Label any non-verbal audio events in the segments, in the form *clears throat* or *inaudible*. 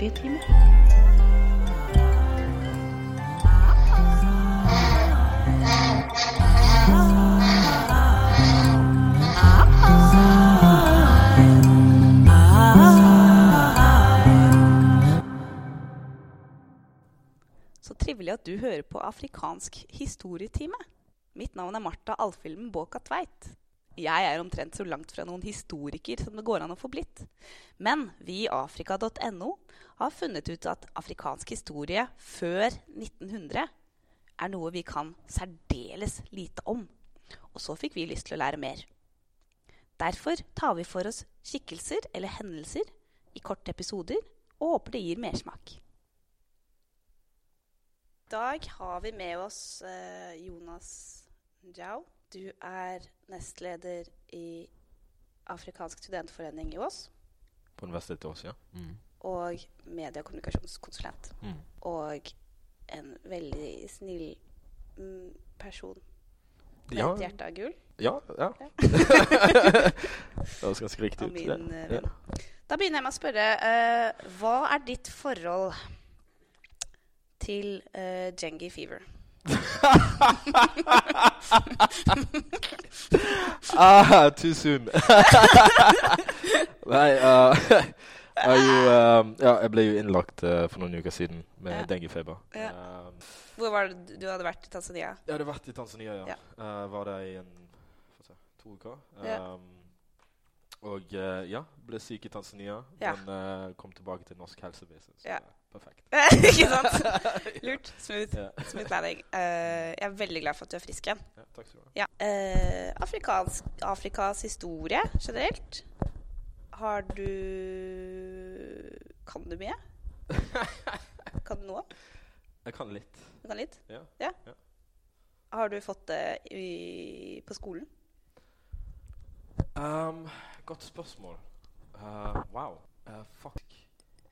historietime. Så trivelig at du hører på afrikansk historietime. Mitt navn er Marta Alfhilmen Båka Tveit. Jeg er omtrent så langt fra noen historiker som det går an å få blitt. Men vi i afrika.no har funnet ut at afrikansk historie før 1900 er noe vi kan særdeles lite om. Og så fikk vi lyst til å lære mer. Derfor tar vi for oss skikkelser eller hendelser i korte episoder og håper det gir mersmak. I dag har vi med oss eh, Jonas Njau. Du er nestleder i Afrikansk studentforening i Ås. På Universitetet i Ås, ja. Mm. Og medie- og kommunikasjonskonsulent. Mm. Og en veldig snill mm, person med Ja, et hjerte av gull. ja. ja. *laughs* det høres ganske riktig ut. min eh. Da begynner jeg med å spørre uh, Hva er ditt forhold til uh, Jengi fever? *laughs* ah, too soon. *laughs* Nei, uh, jeg, *laughs* jo, um, ja, jeg ble jo innlagt uh, for noen uker siden med Ja. denguefeber. Ja. Um, Hvor var det du hadde vært i Tanzania? jeg hadde vært i Tanzania, ja. Ja. Uh, var der i en, se, to uker. Ja. Um, og uh, ja, ble syk i Tanzania, Ja. men uh, kom tilbake til norsk helsevesen. Så Ja. er perfekt. *laughs* Ikke sant? *laughs* Lurt. Smooth. Ja. Smooth landing. Eh, jeg er veldig glad for at du er frisk igjen. Ja, takk skal du ha. Ja. Eh, Afrikas historie generelt. Har du Kan du mye? *laughs* Kan du noe? Jeg kan litt. Du kan litt? Ja. Ja. Ja. Har du fått det i, på skolen? Um, godt spørsmål. Uh, wow. Uh, fuck.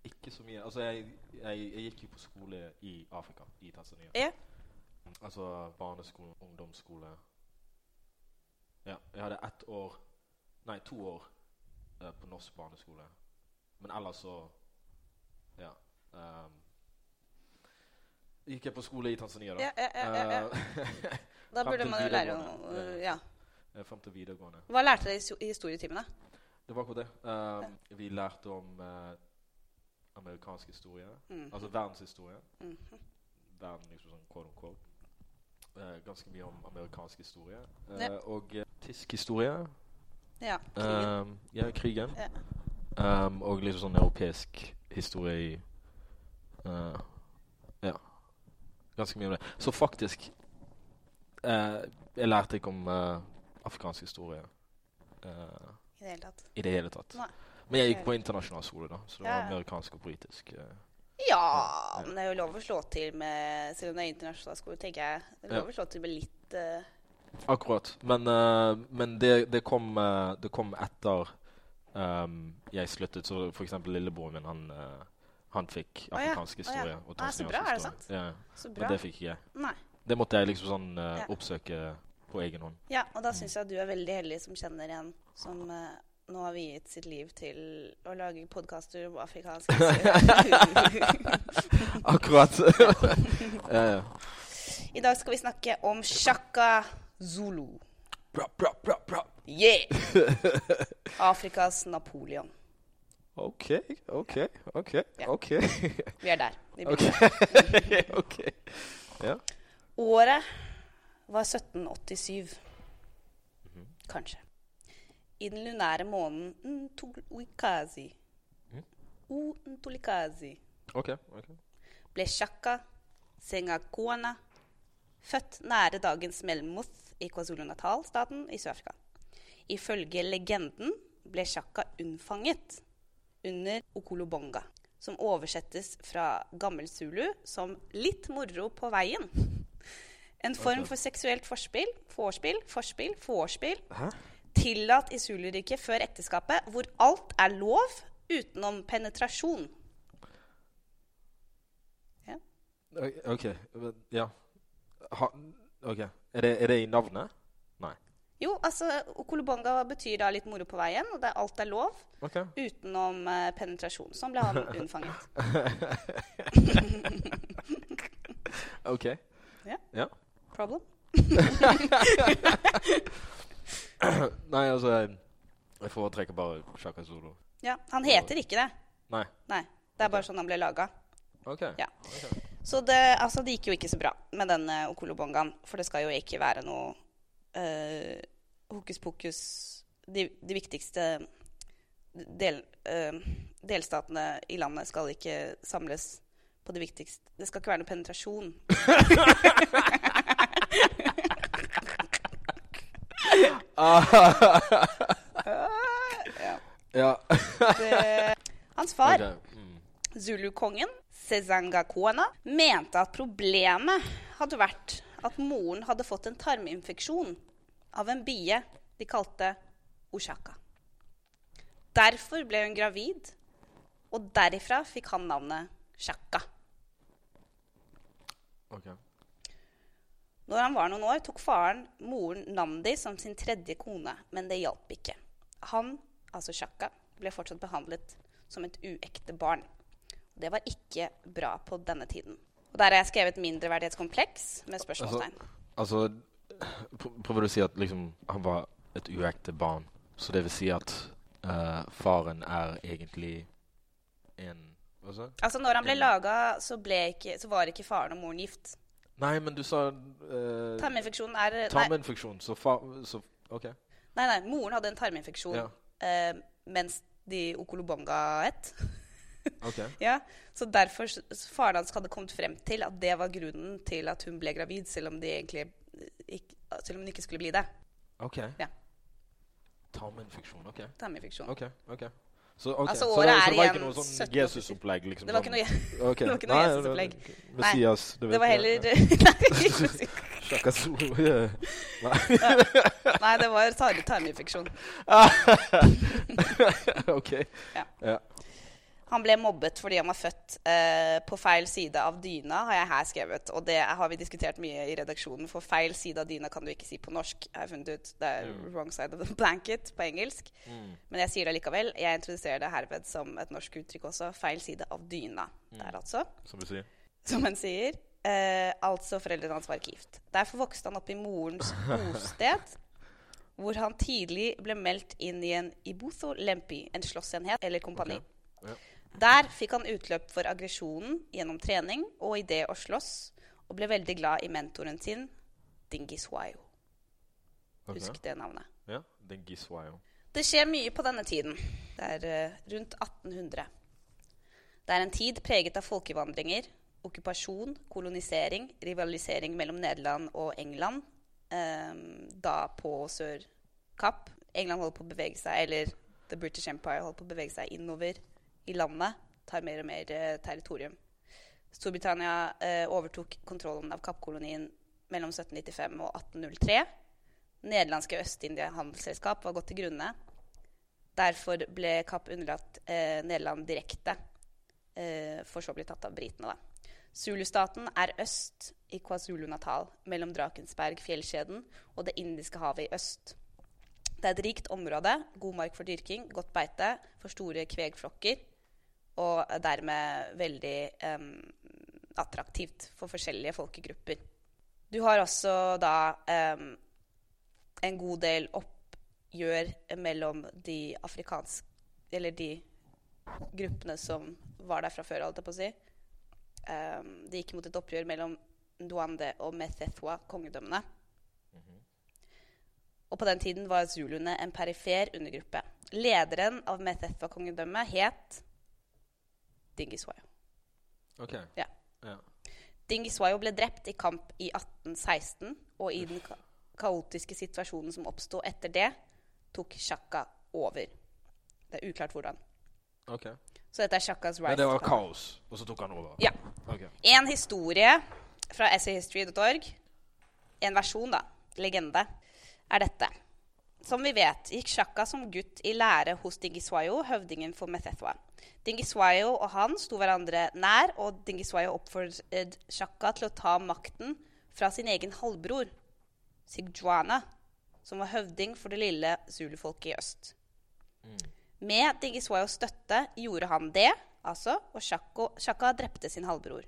Ikke så mye. Altså, jeg, jeg, jeg gikk jo på skole i Afrika, i Tanzania. Ja. Altså barneskole, ungdomsskole. Ja, jeg hadde ett år Nei, to år uh, på norsk barneskole. Men ellers så Ja. Um, gikk jeg på skole i Tanzania, da. Ja, ja, ja. Uh, *laughs* Da burde man jo lære om videregående. Ja. uh, Frem til videregående. Hva lærte dere i historietimene? Det var akkurat det. Um, Vi lærte om uh, amerikansk historie. Mhm. Altså verdenshistorie. Mhm. Verden liksom sånn quote on quote. Eh, ganske mye om amerikansk historie. Uh. Og uh, tysk historie. Ja. Krigen. Um, ja, krigen. Ja. Um, og litt sånn europeisk historie i uh, Ja. Ganske mye om det. Så faktisk uh, Jeg lærte ikke om uh, afrikansk historie eh, I det hele tatt. i det hele tatt. Nei. Men jeg gikk på internasjonal skole, da, så det Ja, var amerikansk og britisk. eh. Ja, men det er jo lov å slå til med Selv om det er internasjonal skole, tenker jeg. Det er lov å slå til med litt eh, Akkurat. Men, uh, men det, det, kom, uh, det kom etter um, jeg sluttet. Så for eksempel lillebroren min, han, eh, han fikk Å ja, historie. å ja. og Ah, så bra, er det sant? Ja, Så men det fikk ikke jeg. Nei. Det måtte jeg liksom sånn Ja. oppsøke på egen hånd. Ja, og da syns jeg du er veldig heldig som kjenner en som nå har viet sitt liv til å lage podkaster om afrikansk. *laughs* Akkurat. *laughs* ja, ja. I dag skal vi snakke om Shaka Zulu. Bra, bra, bra, bra. Yeah! *laughs* Afrikas Napoleon. OK, OK, OK. Ja. ok. *laughs* Vi er der. Vi Ok. okay. *laughs* ok. Ja. Året var 1787. Mhm. Kanskje. I den lunære måneden Ntulikazi Mhm. Untulikazi OK. ok. ble Shaka Sengakona født nære dagens Melmoth i KwaZulu-Natal-staten i Sør-Afrika. Ifølge legenden ble Shaka unnfanget under Okolobonga, som oversettes fra gammel zulu som 'litt moro på veien'. En form for seksuelt forspill, forspill, forspill, forspill, tillatt i zuluriket før ekteskapet, hvor alt er lov utenom penetrasjon. Ok, ok, ja. Ha, ok, er det, er det i navnet? Nei. Jo, altså Okolobonga betyr da litt moro på veien, og det, alt er lov. Okay. Utenom uh, penetrasjon. Sånn ble han unnfanget. *laughs* Ok. Ja. Ja. Problem? *laughs* Nei, altså Jeg, foretrekker bare Shaka Zulu. Ja, Han heter ikke det. Nei. Nei. Det er bare sånn han ble laga. Ok. Ja. Ok. Så det, altså, det gikk jo ikke så bra med den uh, Okolobongaen. For det skal jo ikke være noe eh, hokus pokus de, de viktigste del, eh, delstatene i landet skal ikke samles på det viktigste Det skal ikke være noe penetrasjon. *laughs* *laughs* ja. Ja. det, hans far okay. Mm. Zulu-kongen, Sezangakona, mente at problemet hadde vært at moren hadde fått en tarminfeksjon av en bie de kalte Oshaka. Derfor ble hun gravid, og derifra fikk han navnet Shaka. Okay. Når han var noen år, tok faren moren Nandi som sin tredje kone, men det hjalp ikke. Han, altså Shaka, ble fortsatt behandlet som et uekte barn. Det var ikke bra på denne tiden. Og Der har jeg skrevet mindreverdighetskompleks med spørsmålstegn. Altså, altså, prøver du å si at liksom han var et uekte barn? Så det vil si at uh, faren er egentlig en du? Altså Når han ble laga, så, så var ikke faren og moren gift. Nei, men du sa uh, Tarminfeksjon er Tarminfeksjon. Så far så, OK. nei, nei, moren hadde en tarminfeksjon Ja. uh, mens de Okolobonga het. *laughs* ok. *laughs* Ja, så derfor faren hans hadde kommet frem til at det var grunnen til at hun ble gravid, selv om, egentlig ikke, selv om hun ikke skulle bli det. Ok. Ja. Tarminfeksjon. OK. Tarminfeksjon. ok, ok. Så, okay. Altså, så, året det, er så det var ikke noe sånn 17 Jesus-opplegg? Liksom, Det var ikke sånn- noe, okay. *laughs* det var ikke noe Nei, Jesus-opplegg. Messias. det det var heller *laughs* Nei, det var tar tarminfeksjon. OK. Ja. Ja. Han ble mobbet fordi han var født eh, på feil side av dyna, har jeg her skrevet. Og det har vi diskutert mye i redaksjonen, for feil side av dyna kan du ikke si på norsk. har jeg funnet ut. Det er Mm. wrong side of the blanket på engelsk. Mm. Men jeg sier det likevel. Jeg introduserer det herved som et norsk uttrykk også. Feil side av dyna. Mm. Der, altså. Som vi sier. Som han sier. Eh, altså foreldrene hans var ikke gift. Derfor vokste han opp i morens bosted, *laughs* hvor han tidlig ble meldt inn i en Ibutho Lempi, en slåssenhet eller kompani. Ok. Ja. Der fikk han utløp for aggresjonen gjennom trening og i det å slåss, og ble veldig glad i mentoren sin, Dingiswayo. Okay. Husk det navnet. Ja. Dengiswayo. Det skjer mye på denne tiden. Det er uh, rundt 1800. Det er en tid preget av folkevandringer, okkupasjon, kolonisering, rivalisering mellom Nederland og England, um, da på Sør-Kapp. England holder på å bevege seg, eller The British Empire holder på å bevege seg innover i landet, tar mer og mer eh, territorium. Storbritannia eh, overtok kontrollen av Kappkolonien mellom 1795 og 1803. Nederlandske Øst-India handelsselskap var gått til grunne. Derfor ble Kapp underlatt eh, Nederland direkte, eh, for så å bli tatt av britene. da. Zulu-staten er øst i KwaZulu-Natal, mellom Drakensberg, fjellkjeden, og Det indiske havet i øst. Det er et rikt område, god mark for dyrking, godt beite for store kvegflokker, og er dermed veldig um, attraktivt for forskjellige folkegrupper. Du har også da um, en god del oppgjør mellom de afrikanske Eller de gruppene som var der fra før, holdt jeg på å si. Um, det gikk mot et oppgjør mellom Duande og Methethwa, kongedømmene. Og på den tiden var zuluene en perifer undergruppe. Lederen av Methethwa-kongedømmet het Dingiswayo. OK. Ja. Ja. Dingiswayo ble drept i kamp i 1816, og i den ka kaotiske situasjonen som oppsto etter det, tok Shaka over. Det er uklart hvordan. ok. Så dette er Shakas Men rise det var kaos, og så tok han over? Ja. Okay. En historie fra essayhistory.org, en versjon, da, legende, er dette. Som vi vet, gikk Shaka som gutt i lære hos Dingiswayo, høvdingen for Methethwa. Dingiswayo og han sto hverandre nær, og Dingiswayo oppfordret Shaka til å ta makten fra sin egen halvbror, Sigjuana, som var høvding for det lille zulufolket i øst. Mm. Med Dingiswayos støtte gjorde han det, altså, og Shaka drepte sin halvbror.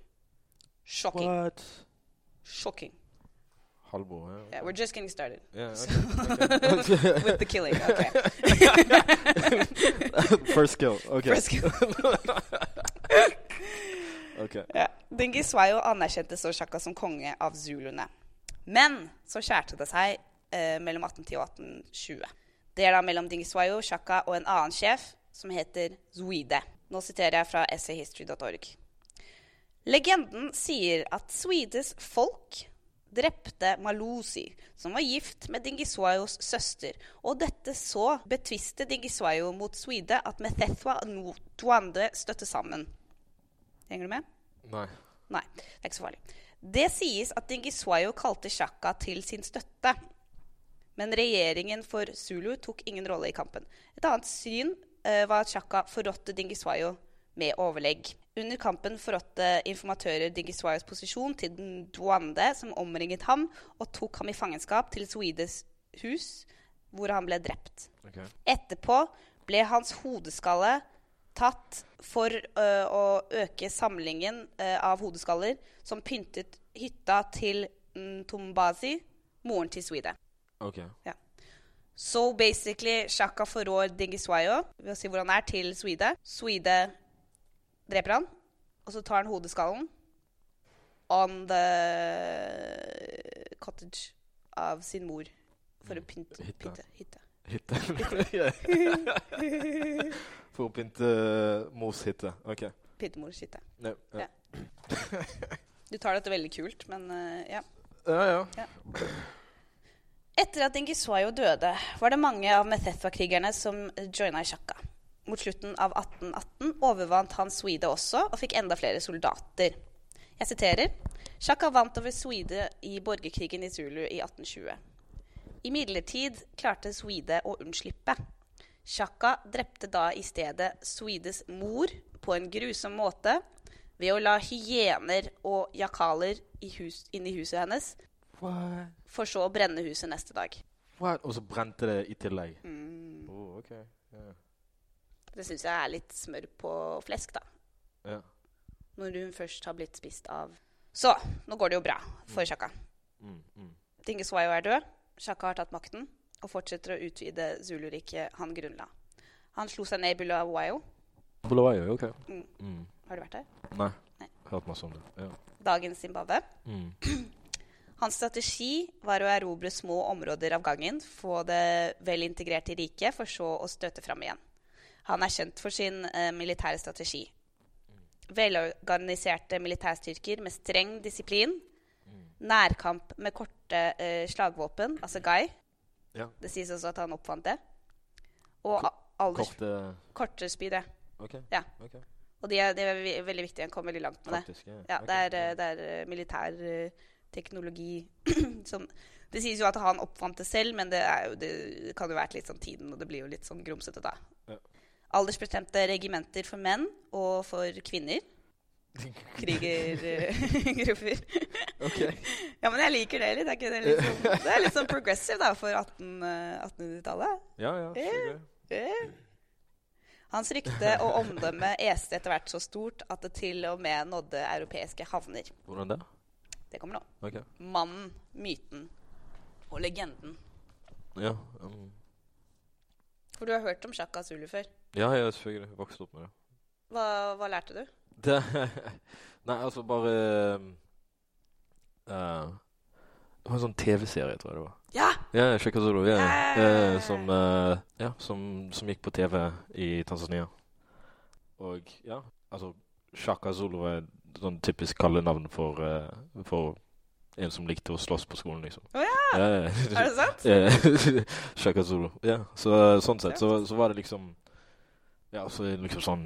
Shocking. What? Ja. Yeah, we're just getting started Ja, So- okay. *laughs* with the killing. Okay. *laughs* First kill. Ok. First kill. *laughs* Ok. Ja. jo anerkjente så sjakka som konge av zuluene. Men så skjærte det seg eh, mellom 1810 og 1820. Det er da mellom Dingiswayo, Shaka og en annen sjef som heter Zwide. Nå siterer jeg fra essayhistory.org. Legenden sier at Swedes folk drepte Malusi, som var gift med Dingiswayos søster, og dette så betviste Dingiswayo mot Swede at Methethwa og Duande støtte sammen. Henger du med? Nei. Nei, det er ikke så farlig. Det sies at Dingiswayo kalte Shaka til sin støtte. Men regjeringen for Zulu tok ingen rolle i kampen. Et annet syn uh, var at Shaka forrådte Dingiswayo med overlegg. Under kampen forrådte informatører Dingiswayos posisjon til den Duande, som omringet ham og tok ham i fangenskap til Swedes hus, hvor han ble drept. Okay. Etterpå ble hans hodeskalle tatt for ø, å øke samlingen ø, av hodeskaller som pyntet hytta til Ntombazi, moren til Swede. Ok. Så basically Shaka forrår Dingiswayo ved å si hvor han er, til Swede. Swede dreper han, og så tar han hodeskallen on the cottage av sin mor for å pynte Hytta. pynte hytte. Hytte. *laughs* *laughs* For å pynte mors hytte. Ok. Pyntemors hytte. No, ja. Ja. Du tar dette veldig kult, men eh, ja. Ja, ja. Etter at Ingiswayo døde, var det mange av Methethwa-krigerne som joina Shaka. Mot slutten av 1818 overvant han Swede også, og fikk enda flere soldater. Jeg siterer Sjaka vant over Swede i borgerkrigen i Zulu i 1820. Imidlertid klarte Swede å unnslippe. Sjaka drepte da i stedet Swedes mor på en grusom måte ved å la hyener og jakaler i hus, inn i huset hennes, What? for så å brenne huset neste dag. What? Og så brente det i tillegg. Mm. Oh, ok. Ja. Det syns jeg er litt smør på flesk, da. Ja. Når hun først har blitt spist av Så, nå går det jo bra for Shaka. Mm, mm. Dingiswayo er død. Shaka har tatt makten og fortsetter å utvide Zulu-riket han grunnla. Han slo seg ned i Bulawayo. Bulawayo, ok. Mm. Mm. Har du vært der? Nei. Nei. Hørt masse om det. Ja. Dagens Zimbabwe. Mm. *clears throat* Hans strategi var å erobre små områder av gangen, få det vel integrert i riket, for så å støte fram igjen. Han er kjent for sin eh, militære strategi. Velorganiserte militærstyrker med streng disiplin. Nærkamp med korte eh, slagvåpen, altså Guy. Ja. Det sies også at han oppfant det. Og alders... Korte Korte spyd, ja. Ok. Ja. Ok. Og de er, de er veldig viktige. Han kom veldig langt med det. Faktisk, ja. Ja, okay. det er, ja. eh, det er eh, militær eh, teknologi *clears throat* som Det sies jo at han oppfant det selv, men det, jo, det kan jo være litt sånn tiden, og det blir jo litt sånn grumsete da. Ja. Aldersbestemte regimenter for menn og for kvinner. Krigergrupper. *laughs* Ok. ja, men jeg liker det litt. Er ikke det, litt sånn, det er litt sånn progressive da, for 18, eh, 1800-tallet. Ja, ja. så Eh. Eh. Hans rykte og omdømme este etter hvert så stort at det til og med nådde europeiske havner. Hvordan det? Det kommer nå. Ok. Mannen, myten og legenden. Ja. Um, For du har hørt om Shaka Zulu før. ja, jeg har selvfølgelig vokst opp med det. Hva, hva lærte du? det *laughs* nei, altså bare eh, Det var en sånn TV-serie, tror jeg det var. Ja! Ja, Shaka Zulu. Ja, yeah. uh, som, uh, ja, som, som gikk på TV i Tanzania. Og ja, altså Shaka Zulu er et sånn typisk kallenavn for, for en som likte å slåss på skolen, liksom. Å ja! Ja, Er det sant? *laughs* ja. *laughs* Shaka Zulu. Ja, så sånn sett så, så var det liksom Ja, så liksom sånn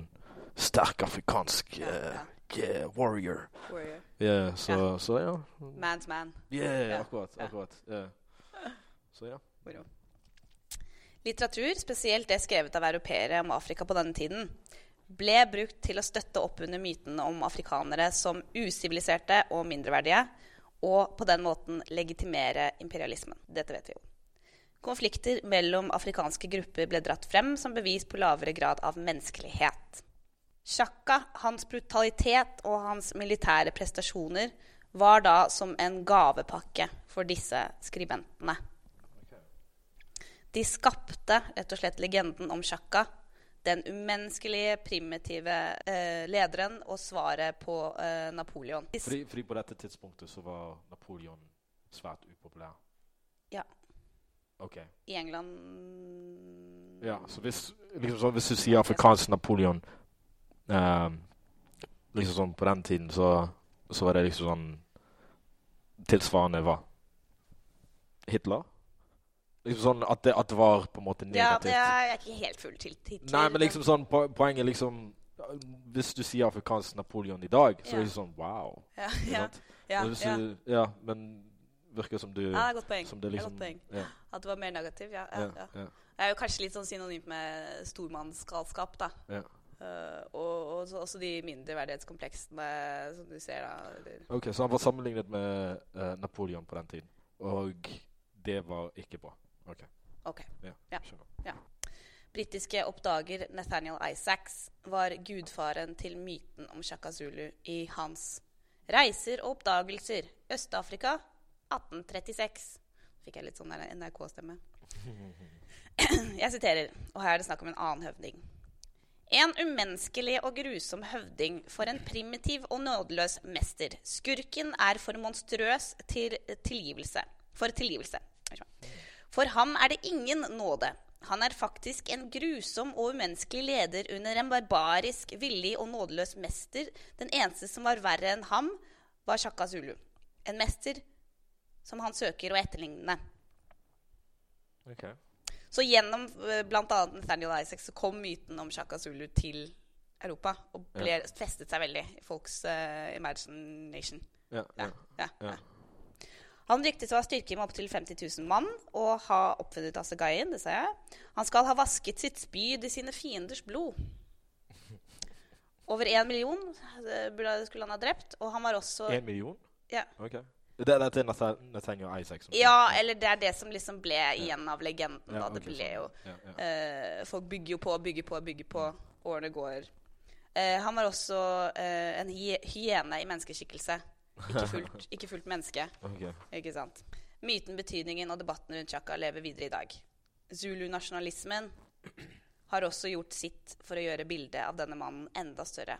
sterk afrikansk eh, yeah, warrior. Warrior. Yeah, så Ja. så ja. Man's man. Yeah, Ja, akkurat. akkurat. Yeah. Så ja. Litteratur, spesielt det skrevet av europeere om Afrika på denne tiden, ble brukt til å støtte opp under myten om afrikanere som usiviliserte og mindreverdige, og på den måten legitimere imperialismen. Dette vet vi jo. Konflikter mellom afrikanske grupper ble dratt frem som bevis på lavere grad av menneskelighet. Shaka, hans brutalitet og hans militære prestasjoner var da som en gavepakke for disse skribentene. De skapte rett og slett legenden om Shaka, den umenneskelige, primitive eh, lederen og svaret på eh, Napoleon. Fordi, fordi på dette tidspunktet så var Napoleon svært upopulær. Ja. Ok. I England Ja, så hvis, liksom så hvis du sier afrikansk Napoleon eh, Liksom sånn på den tiden så, så var det liksom sånn Tilsvarende hva? Hitler? Liksom sånn at det, at det var på en måte Ja, negativt. det er jeg er ikke helt full til. Nei, men liksom sånn po poenget liksom Hvis du sier afrikansk Napoleon i dag, så Ja. er det sånn wow. Ja, ikke ja, ja, ja. Du, ja, men virker som du ja, det er godt poeng. Som det Det liksom godt poeng. ja, At det var mer negativ, ja. ja, ja, ja. ja, Det er jo kanskje litt sånn synonymt med stormannsgalskap, da. ja. Uh, og, og så, også de mindreverdighetskompleksene som du ser, da. Ok, Så han var sammenlignet med uh, Napoleon på den tiden, og det var ikke bra. Ok, okay. ja, Ja. Britiske oppdager Nathaniel Isaacs var gudfaren til myten om Shaka Zulu i hans Reiser og oppdagelser Øst-Afrika 1836. Fikk jeg litt sånn NRK-stemme. *clears throat* Jeg siterer, og her er det snakk om en annen høvding. En umenneskelig og grusom høvding for en primitiv og nådeløs mester. Skurken er for monstrøs til tilgivelse. For tilgivelse. For ham er det ingen nåde. Han er faktisk en grusom og umenneskelig leder under en barbarisk, villig og nådeløs mester. Den eneste som var verre enn ham, var Shaka Zulu. En mester som han søker å etterligne. Okay. Så gjennom eh, bl.a. Nathaniel Isaacs så kom myten om Shaka Zulu til Europa og ble, festet seg veldig i folks uh, imagination. Ja, Ja, ja. ja, Ja. ja. Han ryktes å ha styrke med opptil 50 000 mann og ha oppfunnet assegaien. Det sa jeg. Han skal ha vasket sitt spyd i sine fienders blod. Over én million eh, skulle han ha drept, og han var også En million? Ja. Okay. Det, det er Nathan- Nathaniel Isaac som Ja, eller det er det som liksom ble igjen av legenden. Ja, da. Det ble jo ja, ja. Uh, Folk bygger jo på, bygger på, bygger på. Årene går. Uh, han var også uh, en hyene i menneskeskikkelse. Ikke fullt, ikke fullt menneske. Okay. Ikke sant? Myten, betydningen og debatten rundt Chaka lever videre i dag. Zulu-nasjonalismen har også gjort sitt for å gjøre bildet av denne mannen enda større.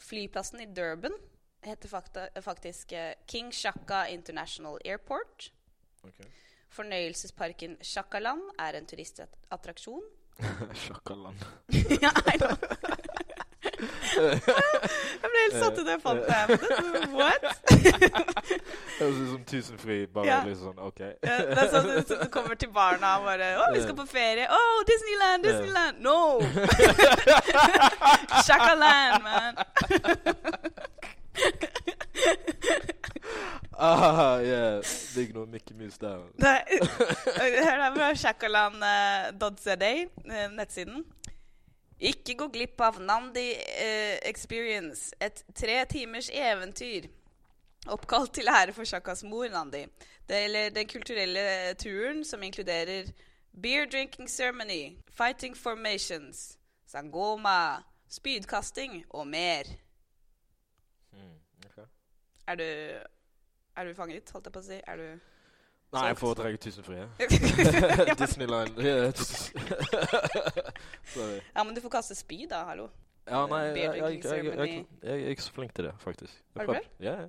Flyplassen i Durban heter fakta, faktisk eh, King Shaka International Airport. Okay. Fornøyelsesparken Shakaland er en turistattraksjon. *laughs* Sjakaland. *laughs* ja, I know. Jeg ble helt satt ut da jeg fant det. What? *laughs* Det høres ut som Tusenfryd. bare Ja. litt sånn OK. Ja, det er sånn du, du kommer til barna og bare 'Å, vi skal på ferie.' 'Å, Disneyland! Disneyland!' No! *laughs* Shakaland, man. *laughs* ah, yeah. Er noe Mickey Mouse der. Hør her fra shakaland.zd, eh, nettsiden. Ikke gå glipp av Nandi uh, Experience, et tre timers eventyr. Oppkalt til ære for Shakas mor, Nandi. Det gjelder den kulturelle turen som inkluderer beer drinking ceremony, fighting formations, sangoma, spydkasting og mer. Mm, okay. Er du, er du fanget, holdt jeg på å si? Er du Nei, jeg foretrekker Tusenfrie. *laughs* *laughs* Disneyland. *laughs* Sorry. Ja, men du får kaste spyd, da. Hallo. Ja, nei, jeg, jeg, jeg, jeg, jeg, er ikke så flink til det, faktisk. Har du prøvd. Ja, ja.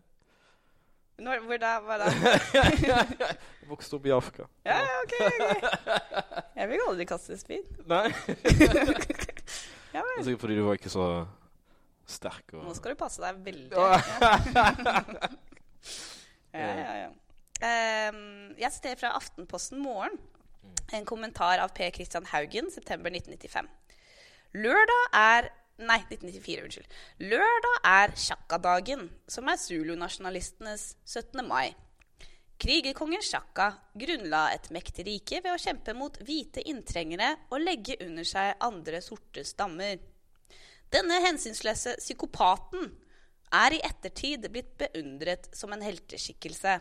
Når, hvor da? Hva da? Jeg vokste opp i Afrika. Ja, ok, ok. Jeg vil aldri kaste spyd. Nei. Ja er vel. sikkert fordi du var ikke så sterk. Og... Nå skal du passe deg veldig. Ja. Ja, ja, jeg siterer fra Aftenposten Morgen. En kommentar av Per Christian Haugen, september 1995. Lørdag er Nei, 1994, unnskyld. Lørdag er sjakkadagen som er zulunasjonalistenes 17. mai. Krigerkongen Sjakka grunnla et mektig rike ved å kjempe mot hvite inntrengere og legge under seg andre sorte stammer. Denne hensynsløse psykopaten er i ettertid blitt beundret som en helteskikkelse.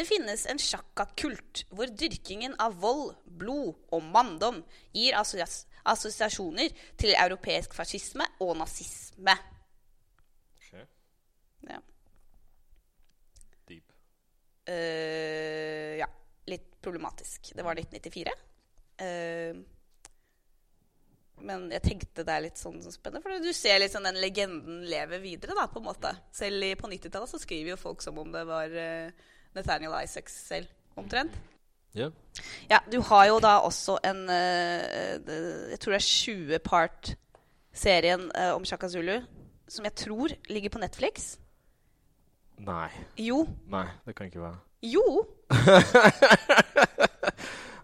Det finnes en sjakkakult hvor dyrkingen av vold, blod og manndom gir assosiasjoner til europeisk fascisme og nazisme. Ja. Deep. Uh, ja. Litt problematisk. Det var 1994. Uh, men jeg tenkte det er litt sånn sånn spennende, for du ser liksom den legenden lever videre. da, på en måte. Selv på 90-tallet så skriver jo folk som om det var uh, Nathaniel Isaacs selv, omtrent. Ja. Ja, du har jo da også en uh, Jeg tror det er 20 part-serien uh, om Shaka Zulu, som jeg tror ligger på Netflix. Nei. Jo. Nei, det kan ikke være. Jo! *laughs*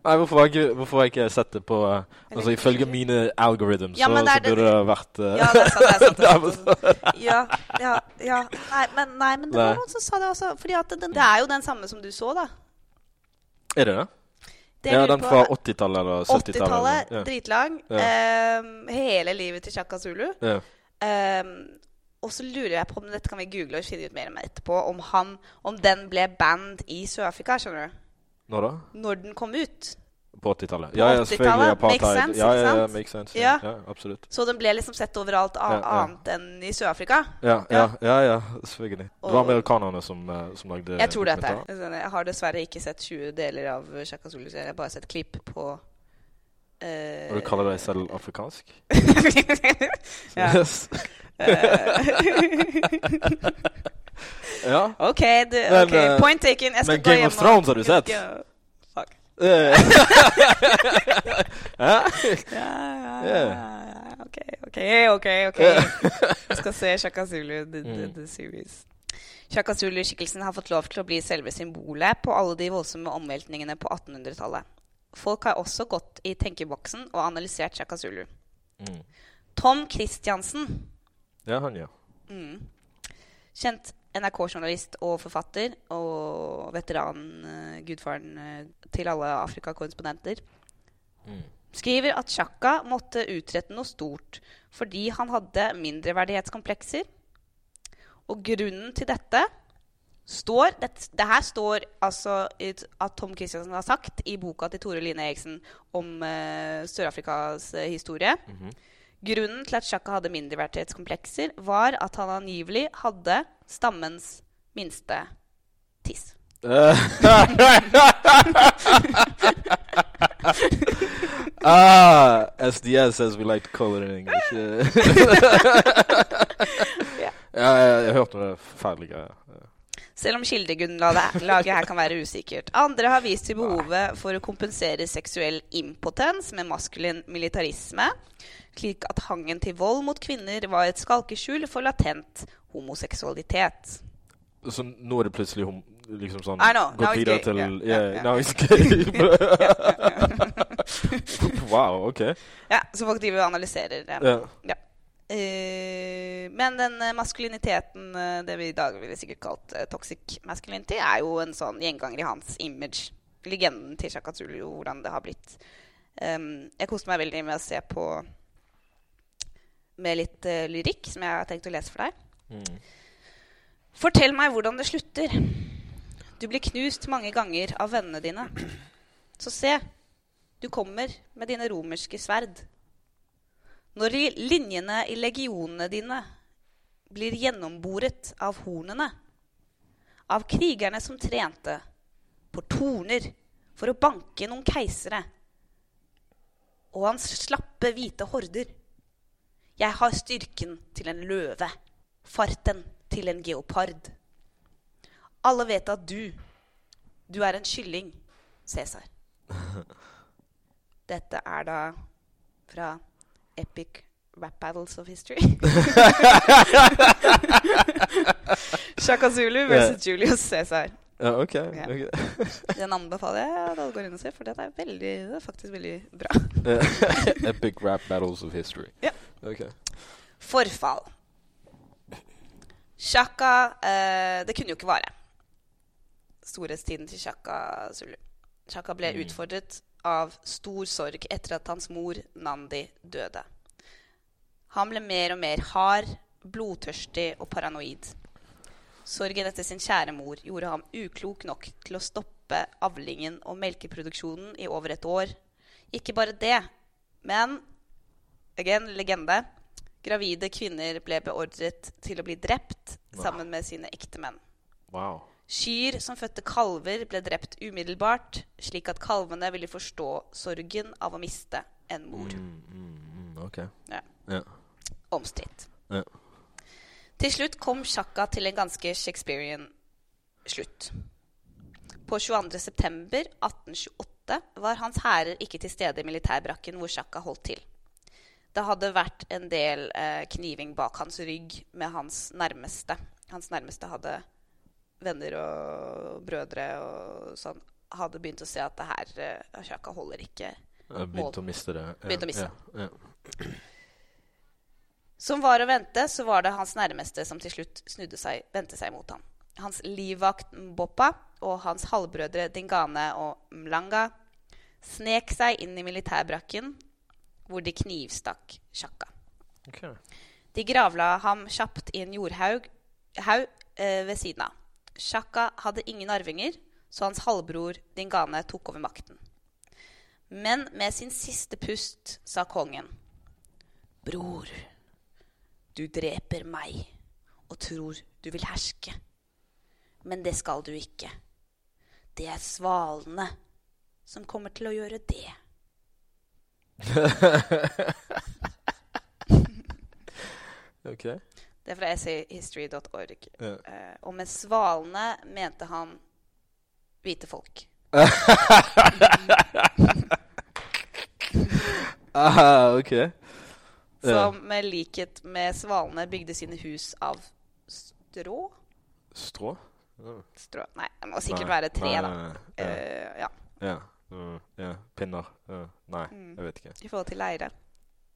Nei, hvorfor har jeg hvorfor har jeg ikke sett det på uh, Altså, ifølge mine algorithms, Ja, så, så burde det- det vært uh, Ja, det er sant. Det er sant, Ja. Ja. Nei, men, nei, men det Nei. var noen som sa det også. Fordi at det, det er jo den samme som du så, da. Er det det? Det ja, den fra 80-tallet eller 70-tallet? 80-tallet, Ja. dritlang. Ehm, hele livet til Shaka Zulu. Ja. Ehm, og så lurer jeg på om dette kan vi google og finne ut mer om etterpå. Om, han, om den ble band i Sør-Afrika, skjønner du. Når da? Når den kom ut. På 80-tallet? På Ja, ja, selvfølgelig. Apartheid. Makes sense, ja, ja, ja, make sense. Ja. Ja, absolutt. Så den ble liksom sett overalt annet enn i Sør-Afrika. Ja, ja, Ja. selvfølgelig. Det var amerikanerne som, eh, som lagde Jeg tror det er det. Jeg har dessverre ikke sett 20 deler av Shaka Zulu. så Jeg har bare sett klipp på Uh, Og du kaller deg selv afrikansk? *laughs* Yes. *laughs* *laughs* ja. OK, du, Men, ok, eh, point taken. Jeg skal men gå Game hjem of Thrones har du sett? Fuck. Eh. *laughs* Ja, ja, ja, OK, OK, OK. ok *laughs* Jeg skal se Shaka Zulu, the, the, Mm. the series. Shaka Zulu-skikkelsen har fått lov til å bli selve symbolet på alle de voldsomme omveltningene på 1800-tallet. Folk har også gått i tenkeboksen og analysert Shaka Zulu. Mm. Tom Christiansen, Ja, han, ja. mm. kjent NRK-journalist og forfatter, og veteran, eh, gudfaren eh, til alle Afrika-korrespondenter, Mm. skriver at Chaka måtte utrette noe stort fordi han hadde mindreverdighetskomplekser. Og grunnen til dette står Det, det her står altså at Tom Christiansen har sagt i boka til Tore Line Eriksen om uh, Sør-Afrikas uh, historie. Mhm. Grunnen til at Chaka hadde mindreverdighetskomplekser, var at han angivelig hadde stammens minste tiss. *laughs* ah, SDS, as we like to call it in English. *laughs* yeah. ja, jeg, jeg hørte noe forferdelig greier. Selv om kildegrunnlaget her kan være usikkert. Andre har vist til behovet for å kompensere seksuell impotens med maskulin militarisme, slik at hangen til vold mot kvinner var et skalkeskjul for latent homoseksualitet. Så nå er det plutselig hom liksom sånn I know, Gått videre til yeah, Yeah, ja. now it's gay. *laughs* *laughs* wow, ok. Ja, Så folk driver og analyserer det. Ja. Ja. Eh, men den eh, maskuliniteten, eh, det vi i dag ville sikkert kalt uh, toxic masculinity, er jo en sånn gjenganger i hans image. Legenden til Shaka Zulu, hvordan det har blitt. Um, jeg koste meg veldig med å se på med litt uh, lyrikk, som jeg har tenkt å lese for deg. Mm. Fortell meg hvordan det slutter. Du blir knust mange ganger av vennene dine. Så se, du kommer med dine romerske sverd. Når linjene i legionene dine blir gjennomboret av hornene, av krigerne som trente på torner for å banke noen keisere, og hans slappe, hvite horder. Jeg har styrken til en løve, farten til en geopard. Alle vet at du, du er en kylling, Cæsar. *laughs* Dette er da fra Epic Rap Battles of History. *laughs* Shaka Zulu versus Julius Cæsar. Ja, ok. Ja. okay. *laughs* Den anbefaler jeg at alle går inn og ser, for den er, veldig, den er faktisk veldig bra. *laughs* Epic rap battles of history. Ja. Okay. Forfall. Shaka eh, Det kunne jo ikke vare. Storhetstiden til Shaka Zulu. Shaka ble Mm. utfordret av stor sorg etter at hans mor Nandi døde. Han ble mer og mer hard, blodtørstig og paranoid. Sorgen etter sin kjære mor gjorde ham uklok nok til å stoppe avlingen og melkeproduksjonen i over et år. Ikke bare det, men again, legende. Gravide kvinner ble beordret til å bli drept sammen med sine ektemenn. Wow. Kyr som fødte kalver, ble drept umiddelbart, slik at kalvene ville forstå sorgen av å miste en mor. Mm, mm, mm, ok. Ja. Ja. Omstridt. Ja. Til slutt kom sjakka til en ganske Shakespearean slutt. På 22. september 1828 var hans hærer ikke til stede i militærbrakken hvor sjakka holdt til. Det hadde vært en del eh, kniving bak hans rygg med hans nærmeste. Hans nærmeste hadde venner og brødre og sånn. Hadde begynt å se at det her eh, Shaka holder ikke. mål. Begynt å miste det. Ja, å miste. Ja, ja. Som var å vente, så var det hans nærmeste som til slutt snudde seg, vendte seg mot ham. Hans livvakt Mboppa og hans halvbrødre Dingane og Mlanga snek seg inn i militærbrakken, hvor de knivstakk Sjakka. Okay. De gravla ham kjapt i en jordhaug haug, eh, ved siden av. Sjakka hadde ingen arvinger, så hans halvbror Dingane tok over makten. Men med sin siste pust sa kongen, Bror, du dreper meg og tror du vil herske. Men det skal du ikke. Det er svalene som kommer til å gjøre det. *laughs* ok. Det er fra essayhistory.org. Ja. Uh, og med svalene mente han hvite folk. *laughs* ah, ok. Som med likhet med svalene bygde sine hus av strå? Strå? Ja. strå. Nei, det må sikkert Nei, være tre, nei, da. nei. Ja. Eh, ja, Ja. Mm, ja. Pinner. Uh, Nei, Mm. jeg vet ikke. I forhold til leire.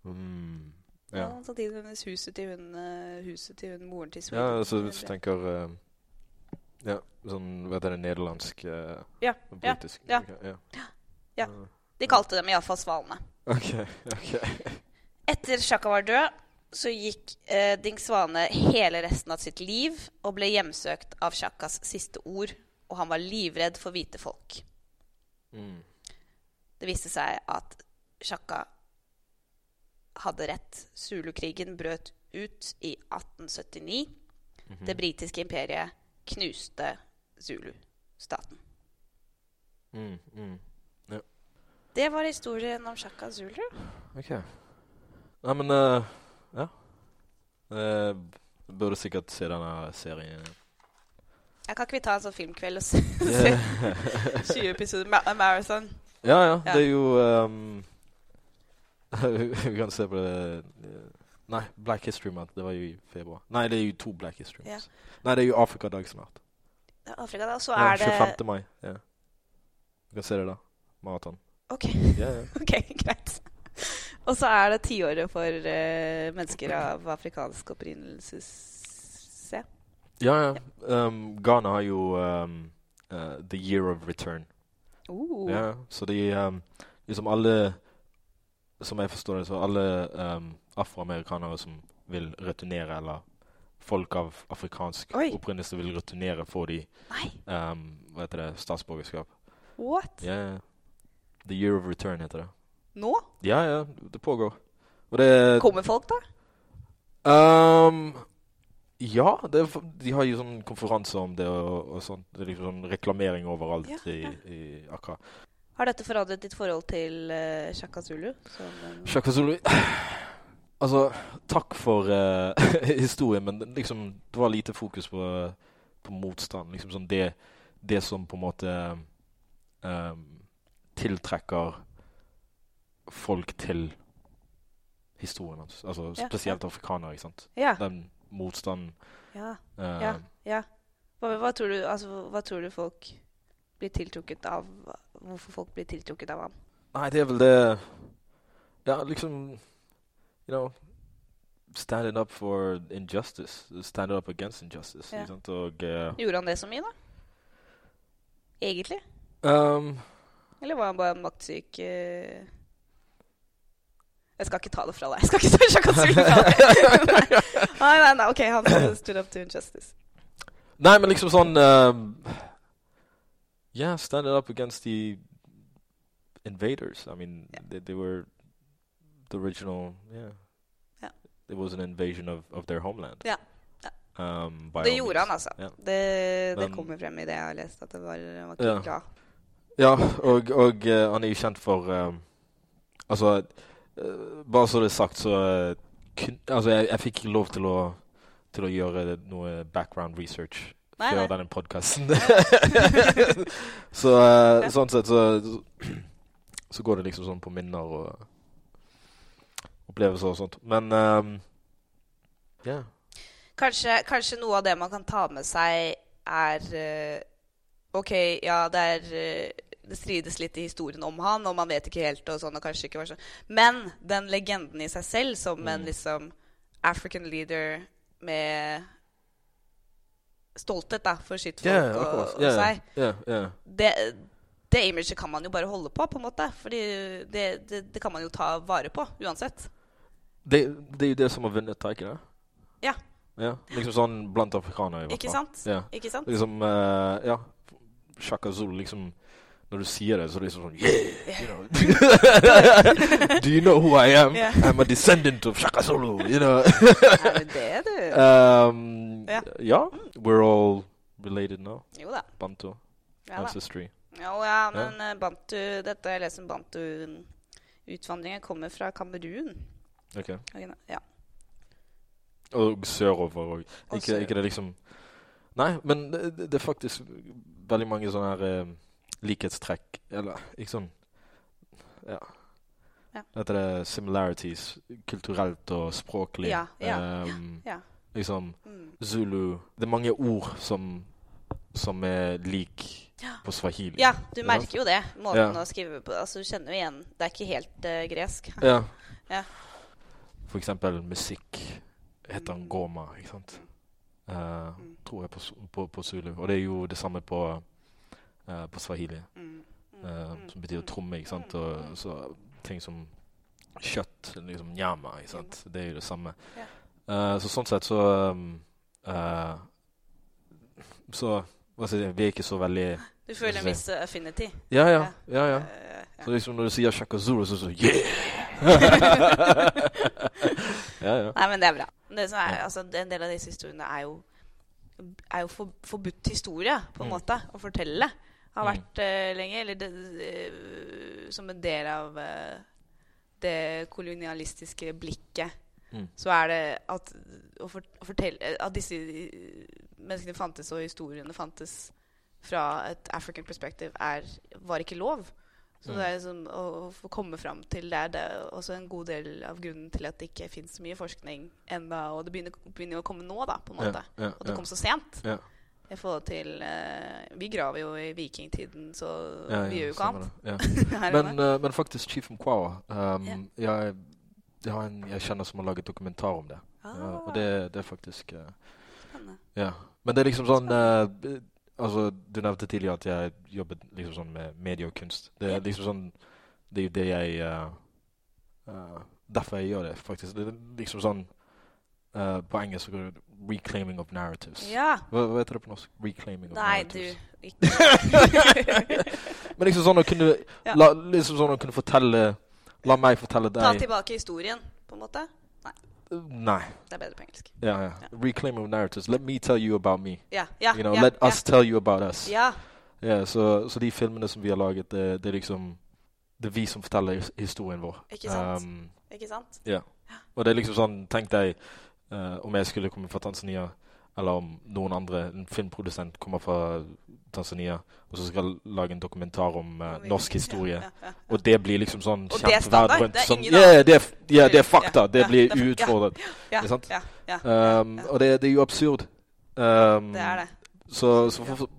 Mm. Ja. Ja. Sannsynligvis huset til hun, eh, huset til hun moren til Sweden. ja, altså hvis du tenker uh, Ja, sånn Hva heter det? Nederlandsk? Uh, Ja, ja, britisk? ja. Okay, ja. Ja. De kalte dem iallfall svalene. ok. *laughs* ok. Etter Sjakka var død, så gikk eh, Ding Svane hele resten av sitt liv og ble hjemsøkt av Sjakkas siste ord, og han var livredd for hvite folk. Mm. Det viste seg at Sjakka hadde rett. Zulukrigen brøt ut i 1879. Mhm. Det britiske imperiet knuste Zulu-staten. Mm, mm. Det var historien om Shaka Zulu. Ok. Nei, men uh, Ja. Uh, burde sikkert se denne serien. Jeg kan ikke vi ta en sånn filmkveld og se, *laughs* se 20 episoder ma marathon? Ja, ja. Ja. Det er jo um, *laughs* Vi kan se på det eh, Nei, Black History Month. Det var jo i februar. Nei, det er jo to Black History Ja. Months. Nei, det er jo Afrikadag snart. Det er Afrika, da. Så er det 25. mai. Ja. Du kan se det da. Maraton. OK, Yeah, *laughs* yeah. ok, greit. Og så er det tiåret for uh, mennesker av afrikansk opprinnelse. Ja, ja. Um, Ghana har jo um, uh, The Year of Return. Uh. Ja, så de um, liksom alle Som jeg forstår det, så alle um, afroamerikanere som vil returnere, eller folk av afrikansk Oi. opprinnelse vil returnere, får de um, hva heter det, statsborgerskap. what? Ja, ja. The Year of Return heter det. Nå? Ja, ja, det pågår. Det Kommer folk, da? um, Ja, det, de har jo sånn konferanser om det og, og sånt. Det er liksom sånn reklamering overalt Ja, i, ja. i Accra. Har dette forandret ditt forhold til uh, Shaka Zulu? Som en- Shaka Zulu *sighs* Altså, takk for uh, *laughs* historien, men liksom, det var lite fokus på, på motstand. Liksom sånn det, det som på en måte um, tiltrekker folk til historien hans. Altså spesielt afrikanere, ikke sant. Ja. Den motstanden ja. Uh, Ja. ja. Hva, hva, tror du, altså, hva tror du folk blir tiltrukket av Hvorfor folk blir tiltrukket av ham? Nei, det er vel det Ja, liksom You know Standing up for injustice. Standing up against injustice. Ja. Og uh, Gjorde han det så mye, da? Egentlig? um, Eller var han bare en maktsyk eh? Jeg skal ikke ta det fra deg. Jeg skal ikke ta sjakasulen fra deg. *laughs* nei, nei, nei, ok, han stood up to injustice. Nei, men liksom sånn um, Yeah, standing up against the invaders. I mean, yeah. they, they were the original. Yeah. yeah. It was an invasion of, of their homeland. Ja, ja. Um, Det gjorde han, altså. Ja. Det, det Men- kommer frem i det jeg har lest, at det var, var ikke Ja. Ja, og, og uh, han er jo kjent for um, Altså, bare så det er sagt, så eh, kun, Altså, jeg, jeg fikk ikke lov til å, til å gjøre noe background research Nei, før nei. denne podkasten. *laughs* *laughs* så uh, Ja. sånn sett så, så går det liksom sånn på minner og opplevelser og sånt. Men um, ja. Kanskje, kanskje noe av det man kan ta med seg, er uh, OK, ja, det er eh, Det strides litt i historien om han, og man vet ikke helt, og sånn, og kanskje ikke var sånn. Men den legenden i seg selv, som en Mm. liksom African leader med stolthet da, for sitt folk yeah, og, og yeah, seg, yeah, det, det imaget kan man jo bare holde på, på en måte. Fordi det, det, det kan man jo ta vare på uansett. Det, det er jo det som har vunnet, ikke det? Ja. ja. Liksom sånn blant afrikanere, i hvert Ikke fall. sant? Ja. Ikke sant? Liksom, uh, ja. Shaka Zulu, liksom Når du sier det, så er det liksom sånn Yeah! You know. *laughs* Do you know who I am? Yeah. I'm a descendant of Shaka Zulu, you know. *laughs* Er det det, du? *laughs* um, Ja. ja. We're all related now. Jo da. Bantu. Ja. Ancestry. Jo, ja, men eh, Bantu, dette jeg leser om Bantu-utvandringen kommer fra Kamerun. Ok. Ja. Og sørover Og ikke, ikke det liksom Nei, men det, det det er faktisk veldig mange sånne her eh, likhetstrekk Eller ikke sånn Ja. Ja. Heter det similarities kulturelt og språklig? Ja, ja, um, ja. Liksom Mm. Zulu Det er mange ord som, som er lik Ja. på swahili. ja, du merker jo det. Måten å skrive på. Altså, Du kjenner jo igjen. Det er ikke helt uh, gresk. Ja. Ja. For eksempel musikk heter Mm. ngoma, ikke sant? Uh, Mm. Tror jeg på, på, på zulu. Og det er jo det samme på, eh, på swahili. Mm. som betyr tromme, ikke sant? Og så ting som kjøtt, liksom nyama, ikke sant? Det er jo det samme. Eh, så sånn sett så um, Så hva skal jeg si, vi er ikke så veldig *laughs* Du føler en viss affinity. Ja, ja. ja, ja. Så liksom når du sier Shaka Zulu, så sånn Yeah! *laughs* ja, ja. Nei, men det er bra. Det som er, altså, en del av disse historiene er jo, er jo for, forbudt historie, på en Mm. måte, å fortelle. Har Mm. vært eh, lenge, eller det, uh, som en del av uh, det kolonialistiske blikket. Mm. Så er det at for, fortelle At disse menneskene fantes, og historiene fantes fra et African perspective, er, var ikke lov. Så Mm. det er liksom å, å komme fram til det det er også en god del av grunnen til at det ikke finnes så mye forskning ennå. Og det begynner, begynner å komme nå, da, på en måte. Ja, ja, Og det ja. kom så sent. I forhold til uh, Vi graver jo i vikingtiden, så Ja, vi gjør jo ikke annet. *laughs* Men, eh, men faktisk Chief Mkwawa um, Ja. jeg, jeg har en jeg kjenner som har laget dokumentar om det. Ah, Ja, og det, det er faktisk uh, spennende. Ja. Men det er liksom sånn uh, Altså, du nevnte tidligere at jeg jobbet liksom sånn med medie og kunst. Det er liksom sånn Det er jo det jeg Derfor jeg gjør det, faktisk. Det er liksom sånn eh, På engelsk så går det 'reclaiming of narratives'. Ja. Hva, hva heter det på norsk? Reclaiming of Nei, du narratives. ikke *laughs* Men liksom sånn å kunne Ja. la, Liksom sånn å kunne fortelle La meg fortelle deg Ta tilbake historien, på en måte. Nei. Nei. Det er bedre på engelsk. Ja, ja. Reclaiming of narratives. Let me tell you about me. Ja. ja, You know, let us tell you about us. Ja. Ja, så, så de filmene som vi har laget, det, det er liksom Det er vi som forteller historien vår. Ikke sant? Um, Ikke sant? Ja. og det er liksom sånn Tenk deg eh, om jeg skulle komme fra Tanzania, eller om noen andre, en filmprodusent, kommer fra Tanzania og så skal lage en dokumentar om uh, norsk historie. Ja, ja, ja. Og det blir liksom sånn Og det er standard, rundt. det er ingen det er, ja, det er fakta. Det blir uutfordret. Ikke sant? Um, og det, det er jo absurd. Um, Det er det. Så, så for, for,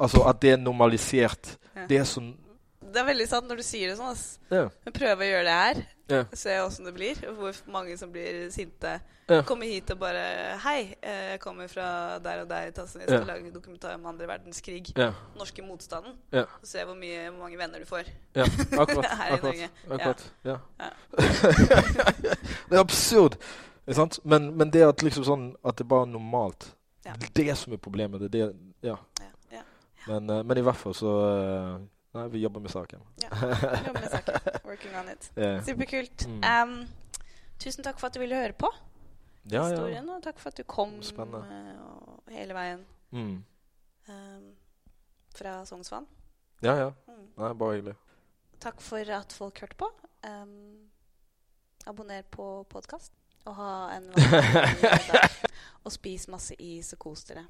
altså at det er normalisert, det er sånn Det er veldig sant når du sier det sånn. ass. Ja. Men prøve å gjøre det her. Ja. Se åssen det blir. Hvor mange som blir sinte. Ja. Kommer hit og bare Hei, eh, jeg kommer fra der og der i Tanzania. Ja. Lage en dokumentar om andre verdenskrig. Ja. Norske motstanden. Ja. Og se hvor, mye, hvor mange venner du får. ja. Akkurat. *laughs* Her i Norge. akkurat. Ja. Ja. *laughs* det er absurd. Ikke sant? Men, men det at liksom sånn At det bare er normalt. Det er det som er problemet. Det er det, ja. Ja, ja. Men, eh, men i hvert fall så Nei, vi jobber med saken. Ja, jobber med saken. Working on it. *laughs* Yeah. Superkult. Mm. Um, tusen takk for at du ville høre på Ja, ja. historien, og takk for at du kom og hele veien Mm. um, fra Sognsvann. Ja, ja. Mm. Nei, bare hyggelig. Takk for at folk hørte på. Um, abonner på podkast. Og ha en *laughs* vanlig dag. Og spis masse is og kos dere.